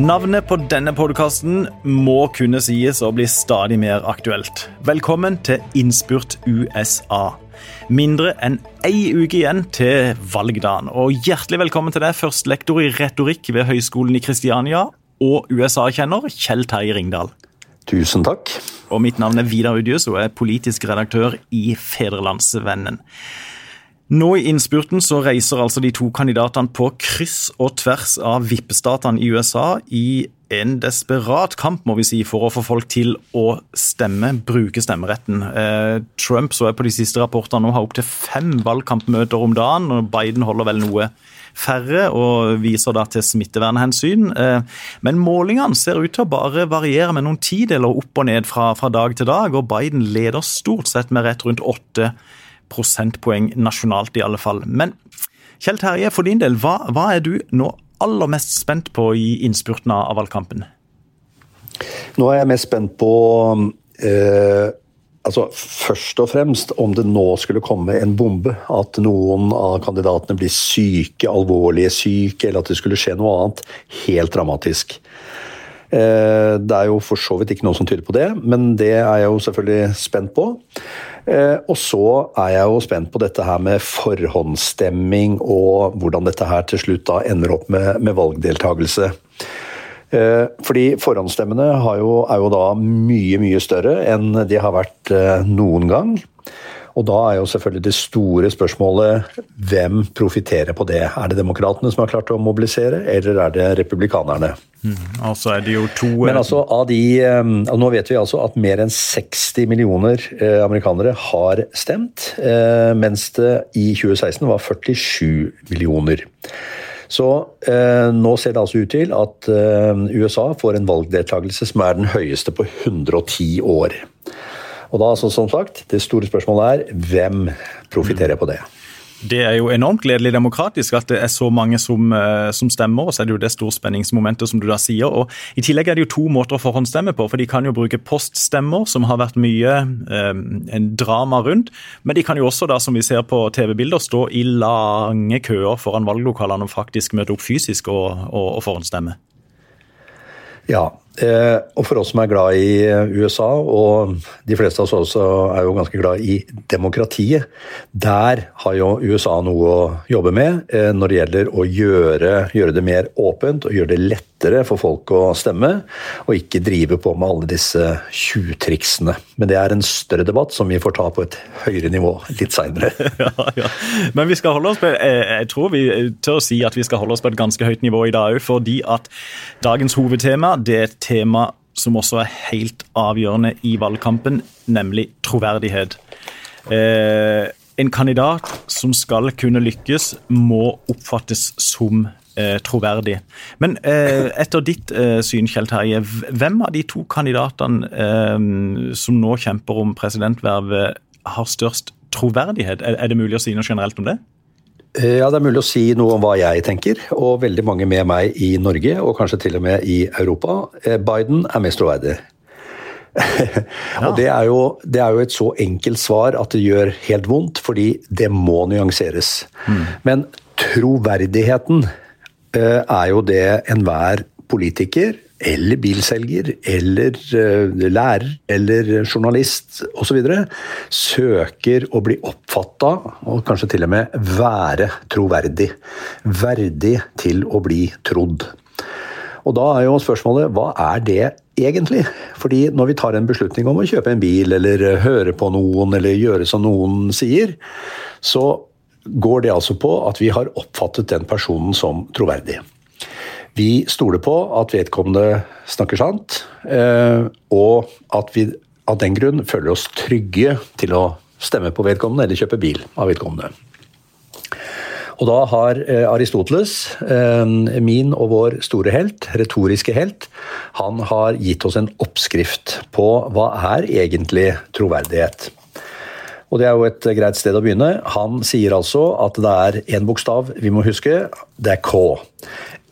Navnet på denne podkasten må kunne sies å bli stadig mer aktuelt. Velkommen til Innspurt USA. Mindre enn én uke igjen til valgdagen. Og hjertelig velkommen til deg, førstelektor i retorikk ved Høgskolen i Kristiania og USA-kjenner Kjell Terje Ringdal. Tusen takk. Og mitt navn er Vidar Udjus og er politisk redaktør i Federlandsvennen. Nå i innspurten så reiser altså de to kandidatene på kryss og tvers av vippestatene i USA i en desperat kamp må vi si, for å få folk til å stemme, bruke stemmeretten. Eh, Trump så jeg på de siste rapportene nå har opptil fem valgkampmøter om dagen. og Biden holder vel noe færre og viser da til smittevernhensyn. Eh, men målingene ser ut til å bare variere med noen tideler opp og ned fra, fra dag til dag, og Biden leder stort sett med rett rundt åtte prosentpoeng nasjonalt, i alle fall. Men Kjell Terje, for din del, hva, hva er du nå aller mest spent på i innspurten av valgkampen? Nå er jeg mest spent på eh, altså Først og fremst om det nå skulle komme en bombe. At noen av kandidatene blir syke, alvorlige syke, eller at det skulle skje noe annet helt dramatisk. Eh, det er jo for så vidt ikke noe som tyder på det, men det er jeg jo selvfølgelig spent på. Eh, og så er jeg jo spent på dette her med forhåndsstemming og hvordan dette her til slutt da ender opp med, med valgdeltakelse. Eh, fordi forhåndsstemmene jo, er jo da mye, mye større enn de har vært noen gang. Og da er jo selvfølgelig det store spørsmålet hvem profitterer på det? Er det demokratene som har klart å mobilisere, eller er det republikanerne? Mm, altså er det jo to... Men altså, av de, eh, Nå vet vi altså at mer enn 60 millioner eh, amerikanere har stemt, eh, mens det i 2016 var 47 millioner. Så eh, nå ser det altså ut til at eh, USA får en valgdeltakelse som er den høyeste på 110 år. Og da, så, som sagt, det store spørsmålet er hvem profitterer på det? Det er jo enormt gledelig demokratisk at det er så mange som, eh, som, stemmer. og så er det jo det storspenningsmomentet som du da sier. og I tillegg er det jo to måter å forhåndsstemme på. for De kan jo bruke poststemmer, som har vært mye eh, en drama rundt. Men de kan jo også, da, som vi ser på TV-bilder, stå i lange køer foran valglokalene og faktisk møte opp fysisk og, og, og forhåndsstemme. Ja, Eh, og for oss som er glad i eh, USA, og de fleste av oss også er jo ganske glad i demokratiet, der har jo USA noe å jobbe med eh, når det gjelder å gjøre, gjøre det mer åpent og gjøre det lettere for folk å stemme, og ikke drive på med alle disse tjuvtriksene. Men det er en større debatt som vi får ta på et høyere nivå litt seinere. ja, ja. Men vi skal holde oss på, jeg tror vi tør å si at vi skal holde oss på et ganske høyt nivå i dag òg, fordi at dagens hovedtema det tema som også er helt avgjørende i valgkampen, nemlig troverdighet. Eh, en kandidat som skal kunne lykkes, må oppfattes som eh, troverdig. Men eh, etter ditt eh, syn, Kjell Terje, hvem av de to kandidatene eh, som nå kjemper om presidentvervet, har størst troverdighet? Er, er det mulig å si noe generelt om det? Eh, ja, Det er mulig å si noe om hva jeg tenker, og veldig mange med meg i Norge, og kanskje til og med i Europa. Eh, Biden er mest troverdig. ja. og det er, jo, det er, jo, et så enkelt svar at det gjør helt vondt, fordi det må nyanseres. Mm. Men troverdigheten eh, er jo det enhver politiker eller bilselger eller uh, lærer eller journalist osv. søker å bli oppfatta, og kanskje til og med være troverdig. Verdig til å bli trodd. Og da er jo spørsmålet hva er det egentlig? Fordi når vi tar en beslutning om å kjøpe en bil, eller høre på noen, eller gjøre som noen sier, så går det altså på at vi har oppfattet den personen som troverdig. Vi stoler på at vedkommende snakker sant, eh, og at vi av den grunn føler oss trygge til å stemme på vedkommende eller kjøpe bil av vedkommende. Og da har eh, Aristoteles, eh, min og vår store helt, retoriske helt, han har gitt oss en oppskrift på hva er egentlig troverdighet. Og det er jo et greit sted å begynne. Han sier altså at det er én bokstav vi må huske. Det er K.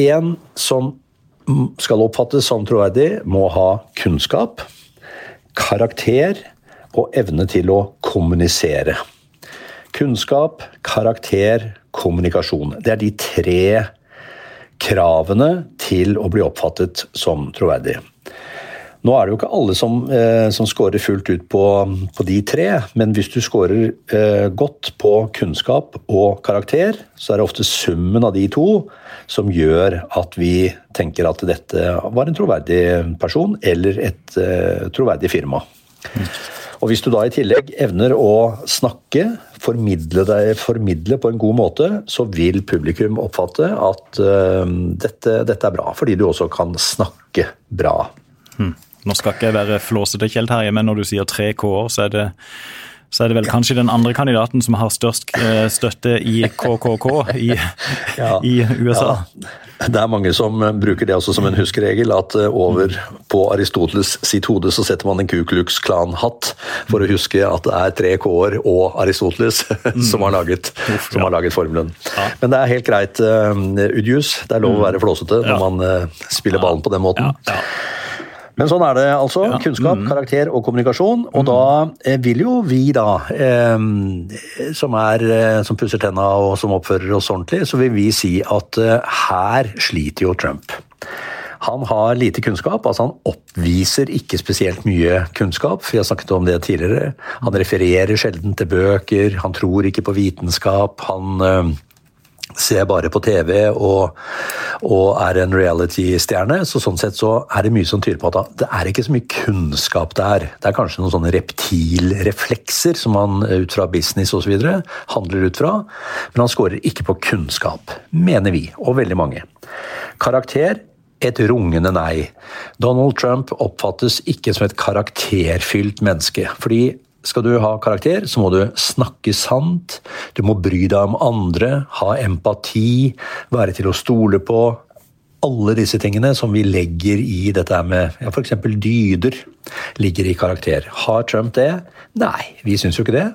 En som skal oppfattes som troverdig, må ha kunnskap, karakter og evne til å kommunisere. Kunnskap, karakter, kommunikasjon. Det er de tre kravene til å bli oppfattet som troverdig. Nå er det jo ikke alle som, eh, som scorer fullt ut på, på, de tre, men hvis du scorer eh, godt på kunnskap og karakter, så er det ofte summen av de to som gjør at vi tenker at dette var en troverdig person eller et eh, troverdig firma. Og Hvis du da i tillegg evner å snakke, formidle, deg, formidle på en god måte, så vil publikum oppfatte at uh, dette, dette, er bra, fordi du også kan snakke bra. Hmm. Nå skal ikke jeg være flåsete, Kjell Terje, men når du sier tre K-er, så det så er det vel kanskje den andre kandidaten som har størst eh, støtte i KKK i, ja, i USA. Ja. Det er mange som bruker det også som en huskeregel, at eh, over på Aristoteles sitt hode så setter man en Ku Klux Klan-hatt for å huske at det er tre K-er og Aristoteles som har laget, som har laget formelen. Men det er helt greit, uh, Udjus. Det er lov å være flåsete når man spiller ballen på den måten. Men sånn er det altså. Ja. Kunnskap, mm. karakter og kommunikasjon. Og mm. da eh, vil jo vi, da, eh, som, er, eh, som pusser tenna og som oppfører oss ordentlig, så vil vi si at eh, her sliter jo Trump. Han har lite kunnskap, altså han oppviser ikke spesielt mye kunnskap. Vi har snakket om det tidligere. Han refererer sjelden til bøker, han tror ikke på vitenskap. Han eh, ser bare på TV og, og er en reality-stjerne. Så sånn sett så er det mye som tyder på at det er ikke så mye kunnskap der. Det er kanskje noen sånne reptilreflekser som han ut fra business osv. handler ut fra. Men han scorer ikke på kunnskap, mener vi, og veldig mange. Karakter et rungende nei. Donald Trump oppfattes ikke som et karakterfylt menneske. fordi skal du ha karakter, så må du snakke sant, du må bry deg om andre, ha empati, være til å stole på. Alle disse tingene som vi legger i dette med ja, f.eks. dyder, ligger i karakter. Har Trump det? Nei, vi syns jo ikke det.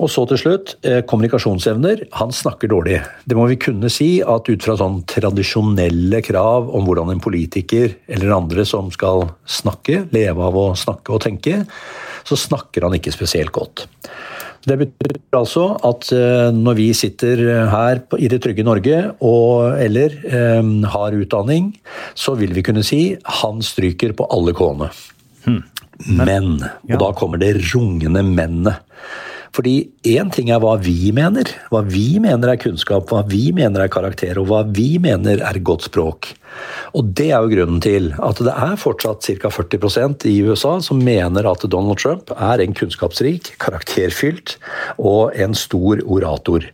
Og så til slutt, eh, kommunikasjonsevner. Han snakker dårlig. Det må vi kunne si at ut fra sånn tradisjonelle krav om hvordan en politiker eller andre som skal snakke, leve av å snakke og tenke, så snakker han ikke spesielt godt. Det betyr altså at eh, når vi sitter her i det trygge Norge og eller eh, har utdanning, så vil vi kunne si han stryker på alle k-ene. Hmm. Men, og da kommer det rungende mennet. Fordi én ting er hva vi mener, hva vi mener er kunnskap, hva vi mener er karakter, og hva vi mener er godt språk. Og det er jo grunnen til at det er fortsatt ca. 40% i USA som mener at Donald Trump er en kunnskapsrik, karakterfylt og en stor orator.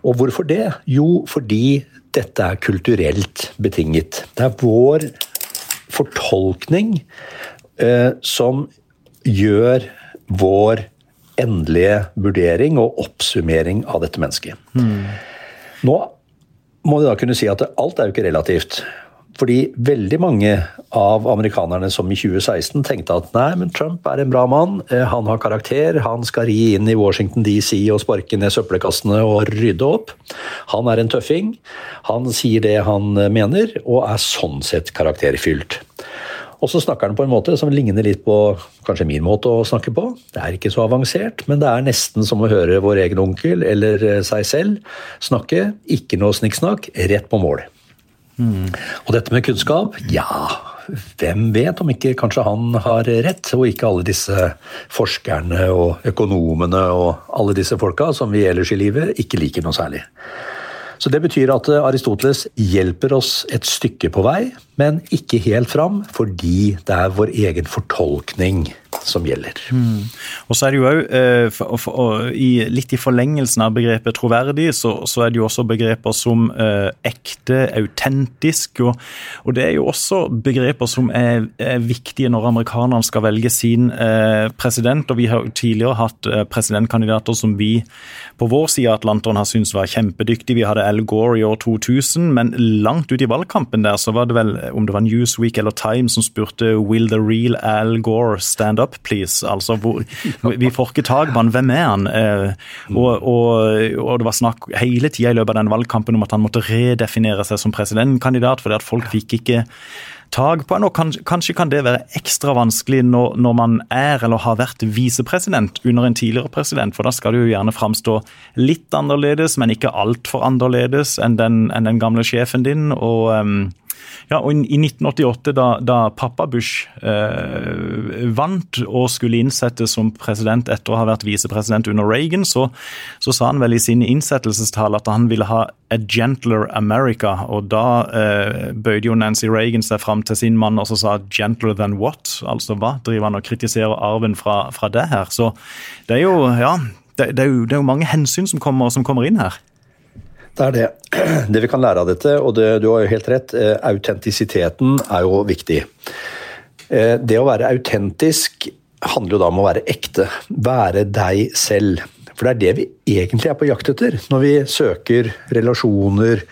Og hvorfor det? Jo, fordi dette er kulturelt betinget. Det er vår fortolkning eh, som gjør vår endelige vurdering og oppsummering av dette mennesket. Mm. Nå må vi da kunne si at alt er jo ikke relativt. Fordi veldig mange av amerikanerne som i 2016 tenkte at nei, men Trump er en bra mann, eh, han har karakter, han skal ri inn i Washington DC og sparke ned søppelkassene og rydde opp. Han er en tøffing, han sier det han mener, og er sånn sett karakterfylt. Og så snakker han på en måte som ligner litt på kanskje min måte å snakke på. Det er ikke så avansert, men det er nesten som å høre vår egen onkel eller eh, seg selv snakke. Ikke noe snikksnakk, rett på mål. Mm. Og dette med kunnskap, ja hvem vet om ikke kanskje han har rett, og ikke alle disse forskerne og økonomene og alle disse folka som vi ellers i livet ikke liker noe særlig. Så Det betyr at Aristoteles hjelper oss et stykke på vei, men ikke helt fram, fordi det er vår egen fortolkning som gjelder. Mm. Og så er det jo òg, eh, litt i forlengelsen av begrepet troverdig, så, så er det jo også begreper som eh, ekte, autentisk. Og, og, det er jo også begreper som er, er viktige når amerikanerne skal velge sin eh, president. Og vi har tidligere hatt eh, presidentkandidater som vi på vår side av Atlanteren har syntes var kjempedyktige. Vi hadde Al Gore i år 2000, men langt ut i valgkampen der så var det vel, om det var Newsweek eller Time som spurte Will the real Al Gore stand up please. Altså, hvor, vi får ikke tak på han. Hvem er han? Eh, og, og, og, det var snakk hele tida i løpet av den valgkampen om at han måtte redefinere seg som presidentkandidat, fordi at folk fikk ikke tak på han, Og kanskje kan det være ekstra vanskelig når, når, man er eller har vært visepresident under en tidligere president, for da skal du jo gjerne framstå litt annerledes, men ikke altfor annerledes enn den, enn den gamle sjefen din. og um, ja, og I 1988, da, da pappa Bush eh, vant og skulle innsettes som president etter å ha vært visepresident under Reagan, så, så sa han vel i sin innsettelsestale at han ville ha a gentler America. Og da eh, bøyde jo Nancy Reagan seg fram til sin mann og så sa 'gentler than what'? Altså hva? Driver han og kritiserer arven fra, fra det her? Så det er jo, ja, det, det, er jo, det er jo mange hensyn som kommer, som kommer inn her. Det er det. Det vi kan lære av dette, og det, du har jo helt rett, eh, autentisiteten er jo viktig. Eh, det å være autentisk handler jo da om å være ekte. Være deg selv. For det er det vi egentlig er på jakt etter når vi søker relasjoner,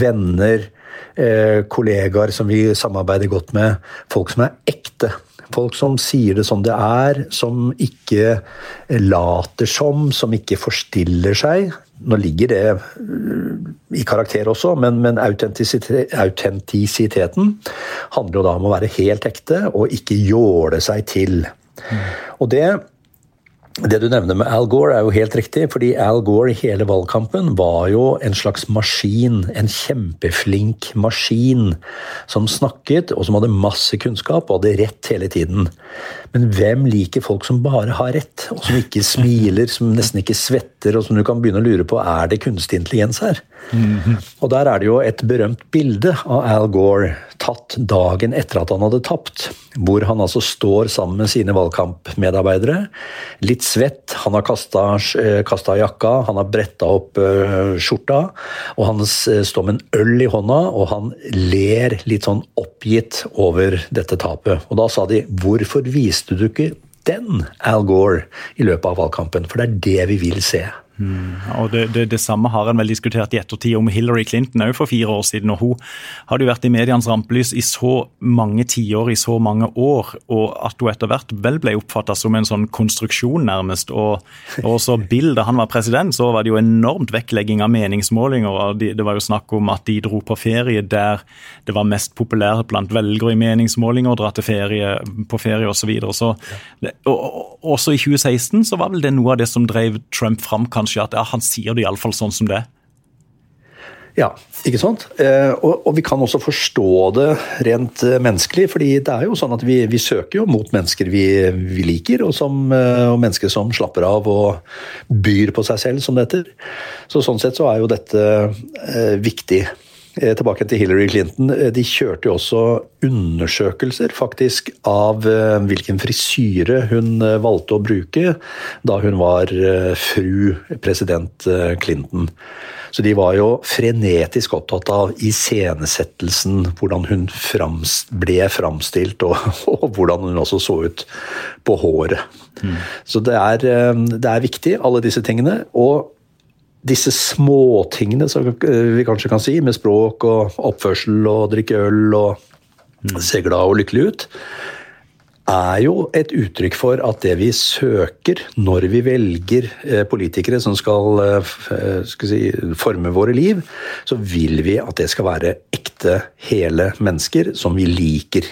venner, eh, kollegaer som vi samarbeider godt med. Folk som er ekte. Folk som sier det som det er, som ikke later som, som ikke forstiller seg. Nå ligger det i karakter også, men, men autentisiteten handler jo da om å være helt ekte og ikke jåle seg til. Mm. Og det det du nevner med Al Gore er jo helt riktig, fordi Al Gore i hele valgkampen var jo en slags maskin. En kjempeflink maskin som snakket, og som hadde masse kunnskap og hadde rett hele tiden. Men hvem liker folk som bare har rett, og som ikke smiler, som nesten ikke svetter, og som du kan begynne å lure på er det kunstig intelligens her? Og der er det jo et berømt bilde av Al Gore tatt dagen etter at han hadde tapt. Hvor han altså står sammen med sine valgkampmedarbeidere. Litt svett, han har kasta eh, jakka, han har bretta opp uh, skjorta. Og han står med en øl i hånda, og han ler litt sånn oppgitt over dette tapet. Og da sa de 'hvorfor viste du ikke den, Al Gore, i løpet av valgkampen'? For det er det vi vil se. Mm, og det, det, det, samme har en vel diskutert i ettertid om Hillary Clinton òg for fire år siden. og Hun hadde jo vært i medienes rampelys i så mange tiår, i så mange år, og at hun etter hvert vel ble oppfatta som en sånn konstruksjon, nærmest. Og, og så Bill, da han var president, så var det jo enormt vektlegging av meningsmålinger. og Det var jo snakk om at de dro på ferie der det var mest populært blant velgere i meningsmålinger å dra til ferie, på ferie osv. Så, og, og, også i 2016 så var vel det noe av det som drev Trump fram, kanskje kanskje at ja, han sier det iallfall sånn som det. Ja, ikke sant. Eh, og, og, vi kan også forstå det rent eh, menneskelig. fordi det er jo sånn at vi, vi søker jo mot mennesker vi, vi liker, og, som, eh, og, mennesker som slapper av og byr på seg selv, som det heter. Så sånn sett så er jo dette eh, viktig. Eh, tilbake til Hillary Clinton. De kjørte jo også undersøkelser faktisk av hvilken frisyre hun valgte å bruke da hun var fru president Clinton. Så de var jo frenetisk opptatt av iscenesettelsen, hvordan hun frams, ble framstilt, og, og, hvordan hun også så ut på håret. Mm. Så det er, eh, det er viktig, alle disse tingene. Og disse småtingene, som vi kanskje kan si, med språk og oppførsel og drikke øl og mm. se glad og lykkelig ut, er jo et uttrykk for at det vi søker når vi velger eh, politikere som skal, eh, skal si, forme våre liv, så vil vi at det skal være ekte, hele mennesker som vi liker.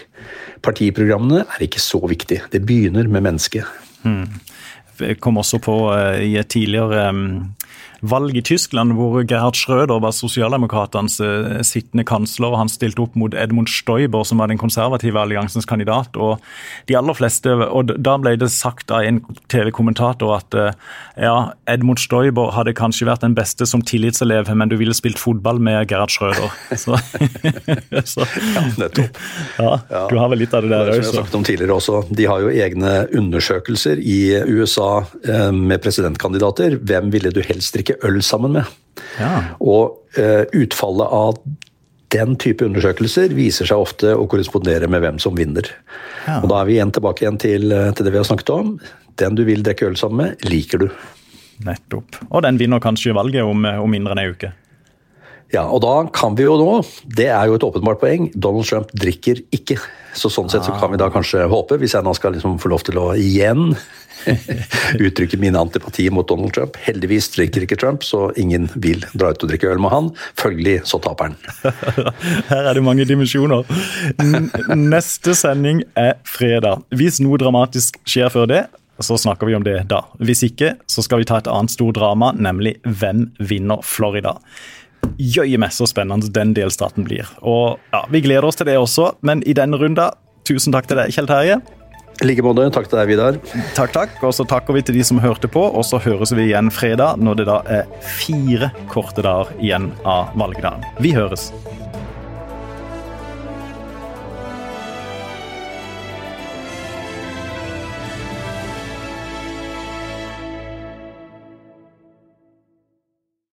Partiprogrammene er ikke så viktig. Det begynner med mennesket. Hmm. Jeg kom også på eh, i et tidligere valg i Tyskland hvor Gerhard Schröder var sosialdemokratenes eh, sittende kansler. og Han stilte opp mot Edmund Stoiber, som var den konservative alliansens kandidat. og de aller fleste, og Da ble det sagt av en TV-kommentator at eh, ja, Edmund Stoiber hadde kanskje vært den beste som tillitselev, men du ville spilt fotball med Gerhard Schröder. Så, så, ja, nettopp. Ja, du har vel litt av det der òg. Som jeg har sagt om tidligere også, De har jo egne undersøkelser i USA eh, med presidentkandidater. Hvem ville du helst drikke øl sammen med. Ja. Og uh, utfallet av den type undersøkelser viser seg ofte å korrespondere med hvem som vinner. Ja. Og Da er vi igjen tilbake igjen til, eh, til, det vi har snakket om. Den du vil drikke øl sammen med, liker du. Nettopp. Og den vinner kanskje valget om, eh, om mindre enn ei uke. Ja, og da kan vi jo nå, det er jo et åpenbart poeng, Donald Trump drikker ikke. Så sånn sett så kan vi da kanskje håpe, hvis jeg nå skal liksom få lov til å igjen uttrykke min antipati mot Donald Trump. Heldigvis drikker ikke Trump, så ingen vil dra ut og drikke øl med han. Følgelig så taper han. Her er det mange dimensjoner. Neste sending er fredag. Hvis noe dramatisk skjer før det, så snakker vi om det da. Hvis ikke, så skal vi ta et annet stort drama, nemlig hvem vinner Florida. Jøye meg så spennende den delstaten blir. Og ja, Vi gleder oss til det også, men i denne runda, tusen takk til deg, Kjell Terje. I like måte. Takk til deg, Vidar. Takk, takk. Og så takker vi til de som hørte på, og så høres vi igjen fredag, når det da er fire korte dager igjen av valgdagen. Vi høres.